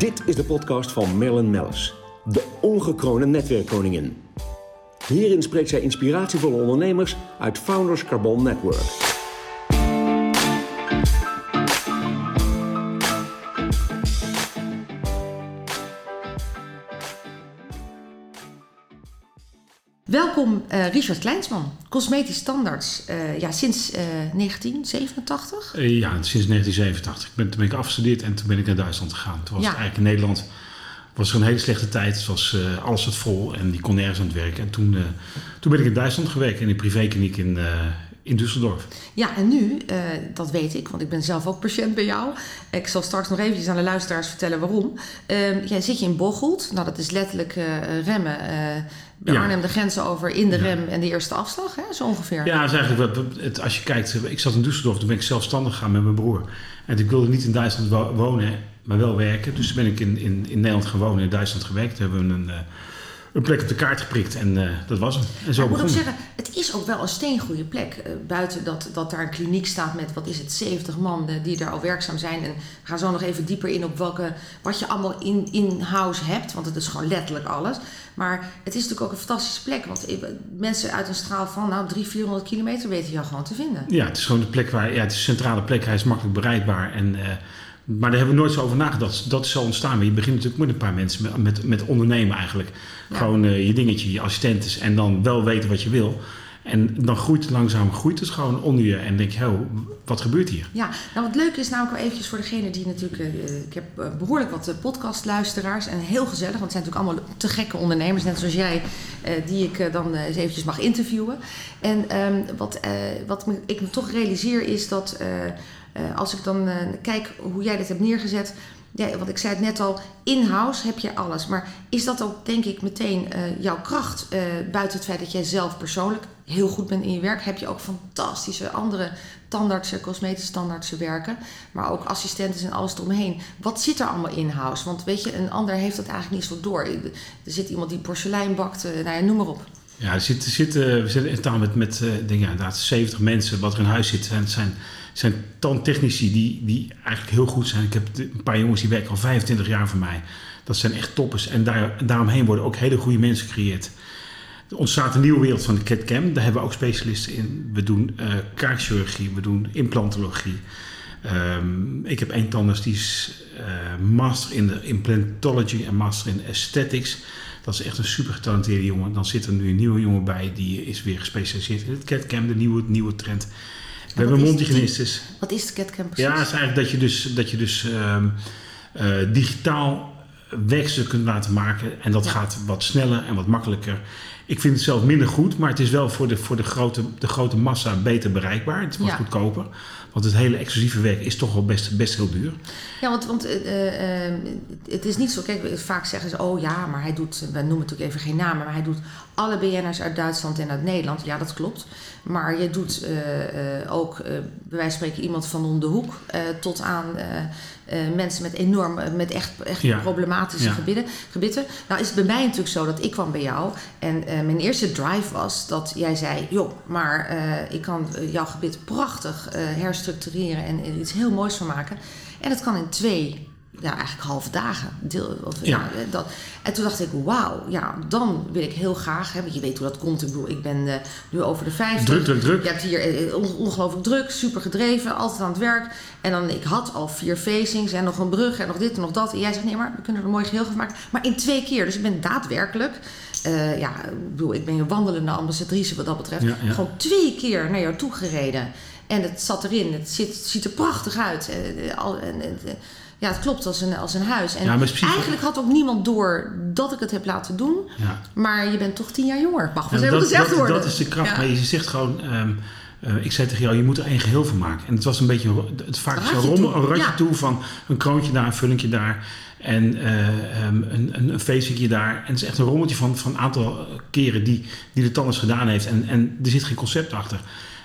Dit is de podcast van Marilyn Mellis, de ongekroonde netwerkkoningin. Hierin spreekt zij inspiratievolle ondernemers uit Founders Carbon Network. Uh, Richard Kleinsman, Cosmetisch Standaards, uh, ja, sinds uh, 1987? ja, sinds 1987. Ik ben, toen ben ik afgestudeerd en toen ben ik naar Duitsland gegaan. Toen was ja. eigenlijk in Nederland was er een hele slechte tijd. Het was alles wat vol en die kon nergens aan het werken. En toen, toen ben ik in Duitsland gewerkt in een privékliniek in, in Düsseldorf. Ja, en nu, uh, dat weet ik, want ik ben zelf ook patiënt bij jou. Ik zal straks nog eventjes aan de luisteraars vertellen waarom. Uh, jij zit je in Bocholt. Nou, dat is letterlijk uh, remmen. bij ja. Arnhem de grenzen over in de rem en de eerste afslag, hè? zo ongeveer. Ja, is eigenlijk het, als je kijkt. Ik zat in Düsseldorf, toen ben ik zelfstandig gegaan met mijn broer. En ik wilde niet in Duitsland wonen, maar wel werken. Dus ben ik in, in, in Nederland gewoon in Duitsland gewerkt. Toen hebben we een een plek op de kaart geprikt en uh, dat was hem. En zo ik moet ook zeggen, het is ook wel een steengoede plek. Uh, buiten dat, dat daar een kliniek staat met, wat is het, 70 man uh, die daar al werkzaam zijn. En we gaan zo nog even dieper in op welke, wat je allemaal in, in house hebt. Want het is gewoon letterlijk alles. Maar het is natuurlijk ook een fantastische plek. Want mensen uit een straal van nou, 300, 400 kilometer weten jou gewoon te vinden. Ja, het is gewoon een plek waar, ja, het is een centrale plek. Hij is makkelijk bereikbaar en... Maar daar hebben we nooit zo over nagedacht. Dat zal ontstaan. Je begint natuurlijk met een paar mensen, met, met, met ondernemen eigenlijk. Gewoon uh, je dingetje, je assistentes en dan wel weten wat je wil. En dan groeit langzaam groeit het gewoon onder je en denk je, oh, wat gebeurt hier? Ja, nou wat leuk is namelijk wel eventjes voor degene die natuurlijk, uh, ik heb uh, behoorlijk wat podcastluisteraars en heel gezellig, want het zijn natuurlijk allemaal te gekke ondernemers, net zoals jij, die ik dan eens eventjes mag interviewen. En um, wat, wat ik me toch realiseer is dat als ik dan kijk hoe jij dit hebt neergezet, ja, want ik zei het net al, in-house heb je alles. Maar is dat ook, denk ik, meteen uh, jouw kracht? Buiten het feit dat jij zelf persoonlijk heel goed bent in je werk, heb je ook fantastische andere tandartsen, cosmetische standaardse werken. Maar ook assistenten en alles eromheen. Wat zit er allemaal in-house? Want weet je, een ander heeft dat eigenlijk niet zo door. Er zit iemand die porselein bakt, nou ja, noem maar op. Ja, zitten, we zitten in taal met, met ja, inderdaad 70 mensen wat er in huis zit. En het zijn zijn tandtechnici die, die eigenlijk heel goed zijn. Ik heb een paar jongens die werken al 25 jaar voor mij. Dat zijn echt toppers. En daar, daaromheen worden ook hele goede mensen gecreëerd. Er ontstaat een nieuwe wereld van de CAD-CAM. Daar hebben we ook specialisten in. We doen uh, kaakchirurgie, we doen implantologie. Um, ik heb één tandarts die is uh, master in de implantology en master in aesthetics. Dat is echt een super getalenteerde jongen. Dan zit er nu een nieuwe jongen bij die is weer gespecialiseerd in het CAD-CAM, de nieuwe, nieuwe trend. We hebben mondhygiënistes. Wat is de CAD-CAM precies? Ja, het is eigenlijk dat je dus, dat je dus um, uh, digitaal werkstukken kunt laten maken. En dat gaat wat sneller en wat makkelijker. Ik vind het zelf minder goed, maar het is wel voor de, voor de, grote, de grote massa beter bereikbaar. Het ja. goedkoper. Want het hele exclusieve werk is toch wel best, best heel duur. Ja, want, want uh, uh, het is niet zo. Kijk, vaak zeggen ze: oh ja, maar hij doet. We noemen natuurlijk even geen namen, maar hij doet alle BN'ers uit Duitsland en uit Nederland. Ja, dat klopt. Maar je doet uh, ook, bij wijze van spreken, iemand van om de hoek tot aan mensen met enorm, met echt, echt ja. problematische ja. gebieden, gebieden. Nou is het bij mij natuurlijk zo dat ik kwam bij jou en mijn eerste drive was dat jij zei: joh, maar ik kan jouw gebied prachtig herstructureren en er iets heel moois van maken. En dat kan in twee ja, eigenlijk halve dagen. Deel, of, ja. ja. dat. En toen dacht ik, wauw, ja, dan wil ik heel graag, hè, want je weet hoe dat komt. Ik bedoel, ik ben uh, nu over de 50. Druk, druk, druk. Je hebt hier uh, ongelooflijk druk, super gedreven, altijd aan het werk. En dan, ik had al vier facings en nog een brug en nog dit en nog dat. En jij zegt, nee, maar we kunnen er een mooi geheel van maken. Maar in twee keer. Dus ik ben daadwerkelijk, uh, ja, ik bedoel, ik ben een wandelende ambassadrice wat dat betreft. Ja, ja. Gewoon twee keer naar jou toe gereden. En het zat erin. Het ziet, ziet er prachtig uit. al, en, en, ja, het klopt als een, als een huis. En ja, eigenlijk had ook niemand door dat ik het heb laten doen. Ja. Maar je bent toch tien jaar jonger. Mag wel dat, gezegd worden. Dat is de kracht. Maar je zegt gewoon... Um, uh, ik zei tegen jou, je moet er één geheel van maken. En het was een beetje het vaak zo'n rommel, een ratje toe van een kroontje daar, een vullingje daar. En uh, um, een, een, een feestje daar. En het is echt een rommeltje van een aantal keren die, die de tandarts gedaan heeft. En, en er zit geen concept achter.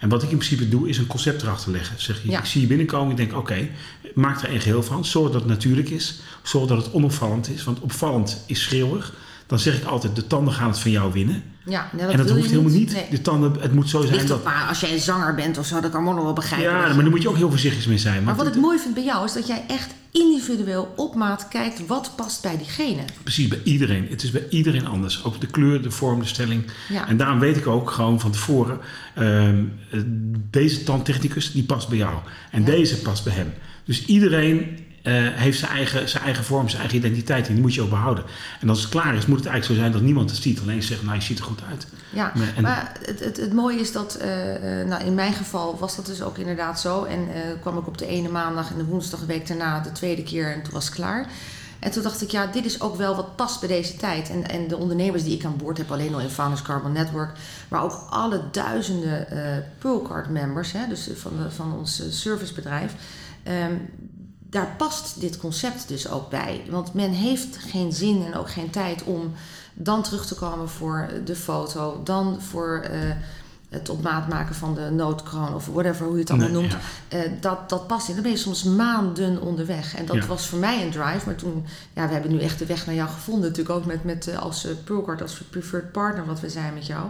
En wat ik in principe doe, is een concept erachter leggen. Zeg je, ja. ik zie je binnenkomen, ik denk, oké, okay, maak er een geheel van. Zorg dat het natuurlijk is. Zorg dat het onopvallend is. Want opvallend is schreeuwig. Dan zeg ik altijd, de tanden gaan het van jou winnen. Ja, nee, en dat wil hoeft je helemaal niet. Nee. De tanden, het moet zo zijn Ligt dat... maar als jij een zanger bent of zo, dat kan allemaal wel begrijpen. Ja, dat maar daar moet je ook heel voorzichtig mee zijn. Maar wat ik mooi vind bij jou is dat jij echt individueel op maat kijkt wat past bij diegene. Precies, bij iedereen. Het is bij iedereen anders. Ook de kleur, de vorm, de stelling. Ja. En daarom weet ik ook gewoon van tevoren... ehm, eh, deze tandtechnicus, die past bij jou. En Ja. deze past bij hem. Dus iedereen eh, heeft zijn eigen, zijn eigen vorm, zijn eigen identiteit. En die moet je ook behouden. En als het klaar is, moet het eigenlijk zo zijn dat niemand het ziet. Alleen zegt, nou, je ziet er goed uit. Ja, Maar- en- maar het, het, het mooie is dat, eh, eh, nou in mijn geval was dat dus ook inderdaad zo. En kwam ik op de ene maandag en de woensdag de week daarna de tweede keer en toen was het klaar. En toen dacht ik, ja, dit is ook wel wat past bij deze tijd. En, en de ondernemers die ik aan boord heb, alleen al in Founders Carbon Network, maar ook alle duizenden eh Pearlcard members, hè, dus van, van ons servicebedrijf. ehm, daar past dit concept dus ook bij. Want men heeft geen zin en ook geen tijd om dan terug te komen voor de foto, dan voor eh, het op maat maken van de noodkroon of whatever, hoe je het allemaal Nee, noemt. ja. Eh, dat, dat past niet. Dan ben je soms maanden onderweg. En dat Ja. was voor mij een drive. Maar toen, ja, we hebben nu echt de weg naar jou gevonden. Natuurlijk ook met, met eh, als uh, Pearlcard, als preferred partner wat we zijn met jou.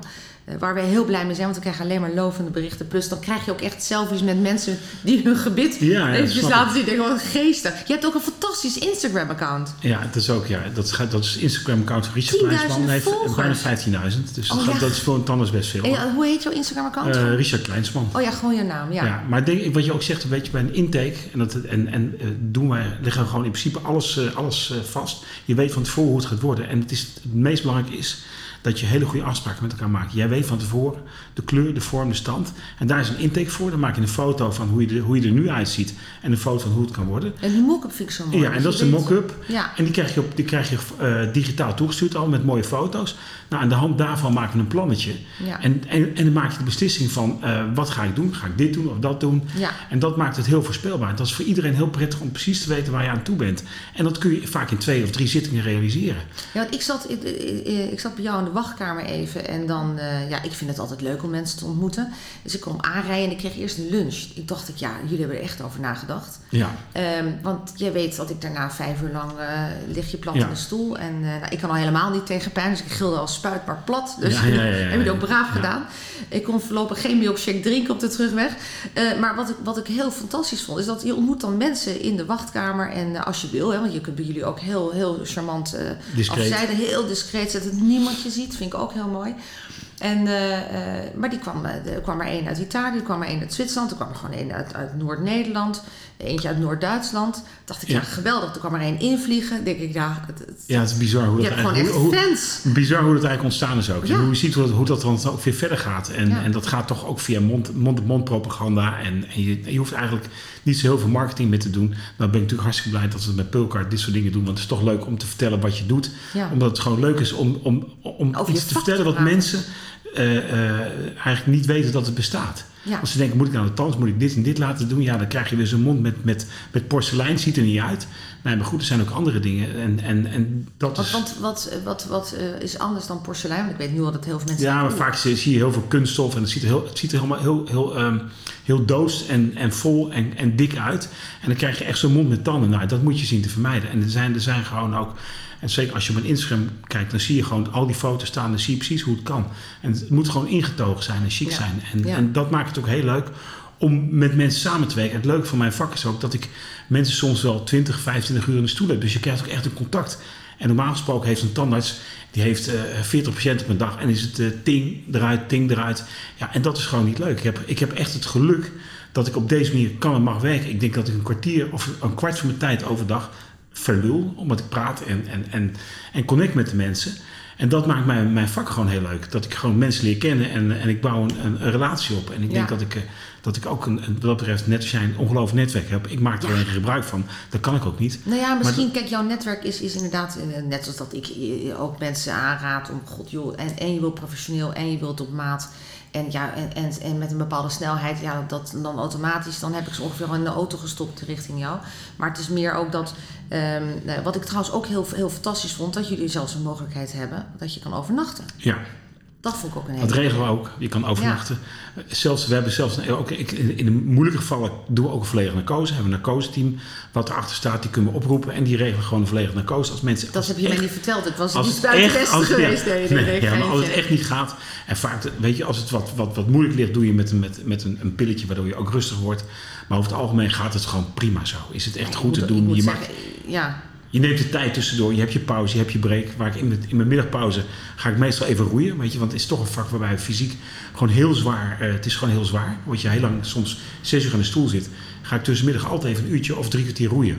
Eh, waar wij heel blij mee zijn, want we krijgen alleen maar lovende berichten. Plus dan krijg je ook echt selfies met mensen die hun gebit Ja, ja, eventjes laten zien. Denk, wat geestig. Je hebt ook een fantastisch Instagram-account. Ja, het is ook, ja, dat, gaat, dat is Instagram-account van Richard 10.000 Kleinsman. Heeft bijna 15.000. Dus dat, Oh, gaat- dat is voor een tandarts best veel. En, hoe heet jouw Instagram-account? Eh, Richard Kleinsman. oh ja, gewoon je naam. Ja. Ja. maar denk, wat je ook zegt, een beetje bij een intake. En, dat, en, en eh, doen wij, leggen we gewoon in principe alles, eh, alles vast. Je weet van tevoren hoe het gaat worden. En het, is, het meest belangrijke is dat je hele goede afspraken met elkaar maakt. Jij weet van tevoren de kleur, de vorm, de stand. En daar is een intake voor. Dan maak je een foto van hoe je, er, hoe je er nu uitziet. En een foto van hoe het kan worden. En die mock-up vind ik zo mooi. Ja, en dat is de mock-up. Ja. En die krijg je, op, die krijg je eh, digitaal toegestuurd al met mooie foto's. Nou, aan de hand daarvan maken we een plannetje. Ja. En, en, en dan maak je de beslissing van eh, wat ga ik doen? Ga ik dit doen of dat doen? Ja. En dat maakt het heel voorspelbaar. Dat is voor iedereen heel prettig om precies te weten waar je aan toe bent. En dat kun je vaak in twee of drie zittingen realiseren. Ja, want ik zat, ik, ik, ik zat bij jou in de wachtkamer even en dan, eh, ja, ik vind het altijd leuk om mensen te ontmoeten. Dus ik kwam aanrijden en ik kreeg eerst een lunch. Ik dacht, ik, ja, jullie hebben er echt over nagedacht. Ja, Ehm, want je weet dat ik daarna vijf uur lang eh, lig je plat Ja. in de stoel. En eh, nou, ik kan al helemaal niet tegen pijn, dus ik gilde als spuit maar plat. Dus Ja, ja, heb je het ook braaf gedaan. Ik kon voorlopig geen milkshake drinken op de terugweg. Maar wat ik, wat ik heel fantastisch vond, is dat je ontmoet dan mensen in de wachtkamer. En als je wil, hè, want je kunt bij jullie ook heel, heel charmant afzijden, heel discreet zetten. Dat niemand je vind ik ook heel mooi. En, eh, eh, maar die kwam, eh, er kwam er één uit Italië, er kwam er één uit Zwitserland, er kwam er gewoon één uit, uit Noord-Nederland, eentje uit Noord-Duitsland. Dacht ik, ja. Ja. geweldig. Er kwam er één invliegen. Denk ik, ja, het, het- ja het is bizar hoe dat gewoon eigenlijk... echt hoe- fans. Bizar hoe dat eigenlijk ontstaan is ook. Ja. En hoe je ziet hoe dat, hoe dat dan ook weer verder gaat. En, Ja. en dat gaat toch ook via mond- mond-op-mond propaganda. En, en je, je hoeft eigenlijk niet zo heel veel marketing mee te doen. Nou ben ik natuurlijk hartstikke blij dat we met Pulcard dit soort dingen doen. Want het is toch leuk om te vertellen wat je doet. Omdat het gewoon leuk is om, om, om Over iets te vertellen te wat mensen eh, eh, eigenlijk niet weten dat het bestaat. Ja. Als ze denken, moet ik nou de tandarts, moet ik dit en dit laten doen? Ja, dan krijg je weer zo'n mond met, met, met porselein. Ziet er niet uit. Nee, maar goed, er zijn ook andere dingen. En, en, en dat Want, is... want wat, wat, wat eh, is anders dan porselein? Want ik weet nu al dat heel veel mensen... Ja, maar vaak zie zie je heel veel kunststof en het ziet er, heel, het ziet er helemaal heel, heel, ehm, heel doos en, en vol en, en dik uit. En dan krijg je echt zo'n mond met tanden. Nou, dat moet je zien te vermijden. En er zijn, er zijn gewoon ook, en zeker als je op een Instagram kijkt, dan zie je gewoon al die foto's staan, dan zie je precies hoe het kan. En het moet gewoon ingetogen zijn en chic Ja. zijn. En, Ja. en dat maakt het ook heel leuk om met mensen samen te werken. Het leuke van mijn vak is ook dat ik mensen soms wel 20, 25 uur in de stoel heb. Dus je krijgt ook echt een contact. En normaal gesproken heeft een tandarts, die heeft eh 40 patiënten per dag. En is het eh, ting eruit, ting eruit. Ja, en dat is gewoon niet leuk. Ik heb, ik heb echt het geluk dat ik op deze manier kan en mag werken. Ik denk dat ik een kwartier of een kwart van mijn tijd overdag verlul. Omdat ik praat en, en, en, en connect met de mensen. En dat maakt mijn, mijn vak gewoon heel leuk. Dat ik gewoon mensen leer kennen en, en ik bouw een, een, relatie op. En ik Ja. denk dat ik, eh, dat ik ook een, wat dat betreft, net als jij een ongelooflijk netwerk hebt. Ik maak er Ja. gebruik van. Dat kan ik ook niet. Nou ja, misschien, kijk, jouw netwerk is, is inderdaad, eh, net zoals dat ik eh, ook mensen aanraad om, god joh, en, en je wil professioneel en je wilt op maat. En, ja, en, en, en met een bepaalde snelheid, ja, dat dan automatisch, dan heb ik ze ongeveer al in de auto gestopt richting jou. Maar het is meer ook dat, ehm, nou, wat ik trouwens ook heel, heel fantastisch vond, dat jullie zelfs een mogelijkheid hebben dat je kan overnachten. Ja, Dat vond ik ook een Dat regelen we ook. Je kan overnachten. Zelfs, we hebben zelfs, ook ik, in, in de moeilijke gevallen doen we ook een volledige narcose. We hebben een narcoseteam wat erachter staat. Die kunnen we oproepen. En die regelen gewoon een volledige narcose. Als mensen, Dat als heb je het mij echt- niet verteld. Het was niet het buiten echt- als het- geweest. ja, Nee, nee, nee, ja, maar als het echt niet gaat. En vaak, weet je, als het wat, wat, wat moeilijk ligt, doe je met, een- met, met een, een pilletje waardoor je ook rustig wordt. Maar over het algemeen gaat het gewoon prima zo. Is het echt goed moet- te doen. Je, zeggen, maakt, ja, je neemt de tijd tussendoor. Je hebt je pauze, je hebt je break. Waar ik in, mijn- middagpauze ga ik meestal even roeien. Weet je, want het is toch een vak waarbij fysiek gewoon heel zwaar. eh, het is gewoon heel zwaar. Word je heel lang, soms zes uur aan de stoel zit. Ga ik tussenmiddag altijd even een uurtje of drie kwartier roeien.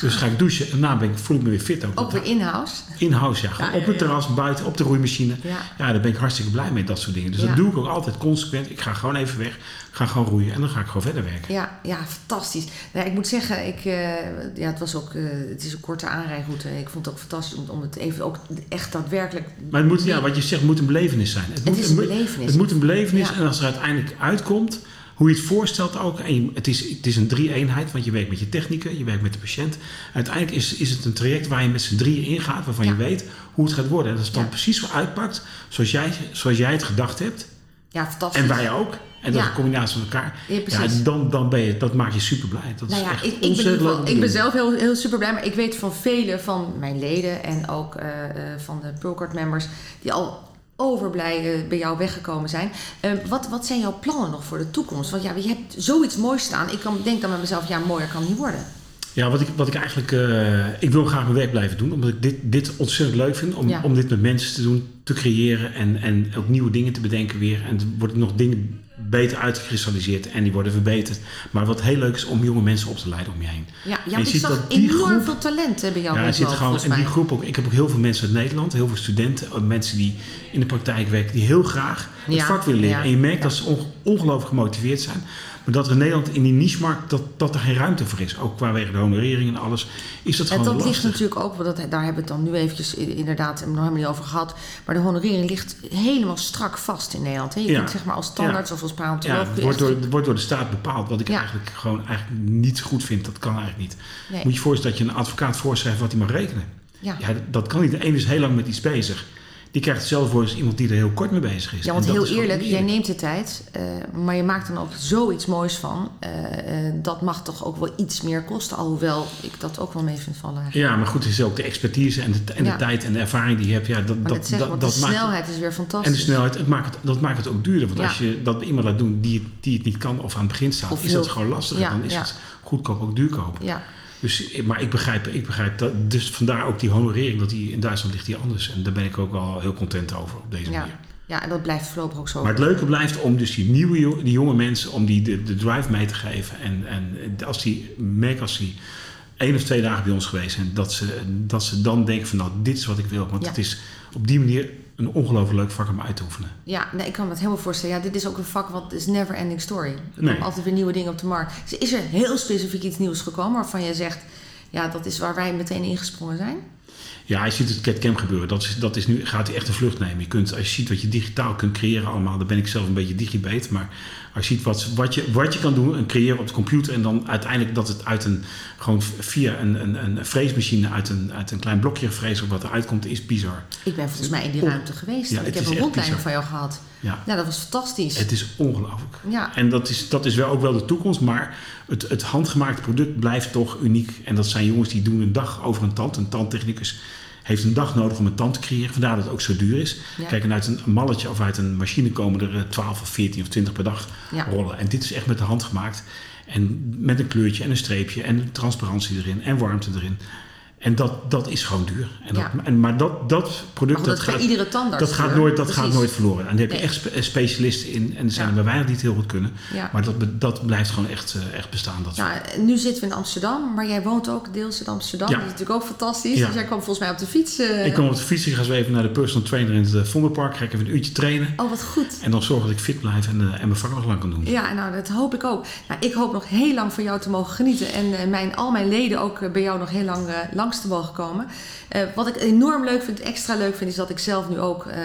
Dus ga ik douchen en daarna ben ik, voel ik me weer fit ook. ook weer in-house. In-house, ja. Op het terras, buiten, op de roeimachine. Ja. Ja, daar ben ik hartstikke blij mee, dat soort dingen. Dus Ja. dat doe ik ook altijd consequent. Ik ga gewoon even weg, ga gewoon roeien en dan ga ik gewoon verder werken. Ja, ja, fantastisch. Nou, ik moet zeggen, ik, eh, ja, het, was ook, eh, het is een korte aanrijroute. Ik vond het ook fantastisch om, om het even ook echt daadwerkelijk... Maar het moet, ja, wat je zegt, moet een belevenis zijn. Het, moet, is een belevenis. Het moet een belevenis en als er uiteindelijk uitkomt, hoe je het voorstelt ook. En je- het, is, het is een drie-eenheid, want je werkt met je technieken, je werkt met de patiënt. Uiteindelijk is, is het een traject waar je met z'n drieën ingaat, waarvan je weet hoe het gaat worden. En als het dan Ja. precies zo uitpakt, zoals jij, zoals jij het gedacht hebt, Ja, fantastisch. en wij ook. En dat Ja. een combinatie van elkaar. Ja, dan, dan ben je, dat maakt je super blij. Dat Nou is ja, echt ik, ik, ben, geval- ik ben zelf heel, heel super blij, maar ik weet van vele van mijn leden en ook eh, eh, van de Procard members die al overblij bij jou weggekomen zijn. Eh, wat, wat zijn jouw plannen nog voor de toekomst? Want ja, je hebt zoiets moois staan. Ik kan, denk dan met mezelf, ja, mooier kan niet worden. Ja, wat ik, wat ik eigenlijk... eh, ik wil graag mijn werk blijven doen. Omdat ik dit, dit ontzettend leuk vind. Om, Ja. om dit met mensen te doen. Te creëren. En, en ook nieuwe dingen te bedenken weer. En er worden nog dingen beter uitgekristalliseerd. En die worden verbeterd. Maar wat heel leuk is om jonge mensen op te leiden om je heen. Ja, ja je ik ziet zag dat die enorm groep- veel talent bij jou Ja, er zit gewoon, en die groep ook. Ik heb ook heel veel mensen uit Nederland. Heel veel studenten. Mensen die in de praktijk werken. Die heel graag het Ja, vak willen leren. ja, en je merkt ja. dat ze on- ongelooflijk gemotiveerd zijn. Maar dat er in Nederland in die niche-markt, dat, dat er geen ruimte voor is. Ook qua wegen de honorering en alles. Is dat En gewoon dat ligt natuurlijk ook, want dat, daar hebben we het dan nu eventjes inderdaad nog helemaal niet over gehad. Maar de honorering ligt helemaal strak vast in Nederland. Hè? Je Ja. kunt zeg maar als standaards of als Ja, paleontoloog... het kun je wordt door, het wordt door de staat bepaald. Wat ik Ja. eigenlijk gewoon eigenlijk niet goed vind. Dat kan eigenlijk niet. Nee. Moet je je voorstellen dat je een advocaat voorschrijft wat hij mag rekenen. Ja. Ja, dat- dat kan niet. De een is heel lang met iets bezig. Die krijgt hetzelfde voor als iemand die er heel kort mee bezig is. Ja, want En heel eerlijk, jij neemt de tijd, eh, maar je maakt dan ook zoiets moois van. Eh, eh, dat mag toch ook wel iets meer kosten, alhoewel ik dat ook wel mee vind vallen. eigenlijk. Ja, maar goed, het is ook de expertise en de, en de tijd en de ervaring die je hebt. Ja, dat, Maar dat, zeg, dat, dat de snelheid is weer En fantastisch. de snelheid, het maakt het, dat maakt het ook duurder. Want Ja. als je dat bij iemand laat doen die, het- die het niet kan of aan het begin staat, Of is dat gewoon lastiger. Ja, dan is het goedkoop ook duurkoop. Ja, Dus, maar ik begrijp, ik begrijp dat. Dus vandaar ook die honorering, dat die in Duitsland ligt die anders. En daar ben ik ook wel heel content over op deze ja. manier. ja, en dat blijft voorlopig ook zo. Maar het leuke blijft om dus die nieuwe die jonge mensen, om die de, de drive mee te geven. En, en als die merk als die één of twee dagen bij ons geweest zijn, dat ze, dat ze dan denken van nou, dit is wat ik wil. Want Ja. het is op die manier een ongelooflijk leuk vak om uit te oefenen. Ja, nee, ik kan me het helemaal voorstellen. Ja, dit is ook een vak wat is never ending story. Er Nee. altijd weer nieuwe dingen op de markt. Dus is er heel specifiek iets nieuws gekomen waarvan je zegt... Ja, dat is waar wij meteen ingesprongen zijn? Ja, je ziet het CatCam gebeuren. Dat, is, dat is nu, gaat hij echt een vlucht nemen. Je kunt, als je ziet wat je digitaal kunt creëren allemaal, dan ben ik zelf een beetje digibeet. Maar als je ziet wat, wat, je, wat je kan doen en creëren op de computer en dan uiteindelijk dat het uit een, gewoon via een, een, een freesmachine uit een, uit een klein blokje frees wat eruit komt, is bizar. Ik ben volgens mij in die ruimte geweest. Ja, ik heb een rondleiding van jou gehad. Ja. Ja, dat was fantastisch. Het is ongelooflijk. Ja, En dat is, dat is wel ook wel de toekomst, maar het, het handgemaakte product blijft toch uniek. En dat zijn jongens die doen een dag over een tand. Een tandtechnicus heeft een dag nodig om een tand te creëren. Vandaar dat het ook zo duur is. Ja. Kijk, en uit een malletje of uit een machine komen er eh, 12 of 14 of 20 per dag Ja. rollen. En dit is echt met de hand gemaakt. En met een kleurtje en een streepje en transparantie erin en warmte erin. En dat, dat is gewoon duur. En dat, Ja. en, maar dat, dat product goed, dat bij gaat, iedere tandarts. dat gaat, nooit, dat gaat nooit verloren. En daar heb je Nee. echt spe- specialisten in. En er zijn Ja. er maar weinig die het heel goed kunnen. Ja. Maar dat, dat blijft gewoon echt, eh, echt bestaan. Dat Nou, nu zitten we in Amsterdam, maar jij woont ook deels in Amsterdam. Ja. Dat is natuurlijk ook fantastisch. Ja. Dus jij kwam volgens mij op de fiets. eh, ik kom op de fiets, ik ga zo even naar de personal trainer in het eh, Vondelpark. Ga ik even een uurtje trainen. Oh, wat goed. En dan zorgen dat ik fit blijf en, en mijn vak nog lang kan doen. Ja, nou, dat hoop ik ook. Nou, ik hoop nog heel lang van jou te mogen genieten. En mijn, al mijn leden ook bij jou nog heel lang eh, langs te mogen komen. Eh, wat ik enorm leuk vind, extra leuk vind, is dat ik zelf nu ook eh,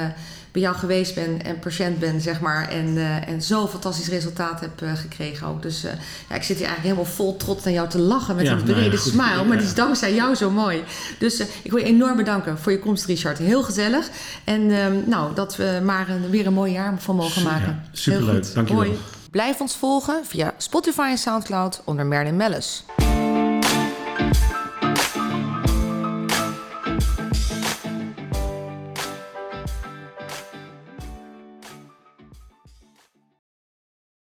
bij jou geweest ben en patiënt ben, zeg maar. En, uh, en zo fantastisch resultaat heb uh, gekregen ook. Dus uh, ja, ik zit hier eigenlijk helemaal vol trots naar jou te lachen met Ja, een nou ja, brede goed. smile. Maar die is dankzij jou zo mooi. Dus ik wil je enorm bedanken voor je komst, Richard. Heel gezellig. En ehm, nou, dat we maar een, weer een mooi jaar van mogen Ja, maken. superleuk. Heel goed. Dankjewel. Hoi. Blijf ons volgen via Spotify en Soundcloud onder Merlin Mellis.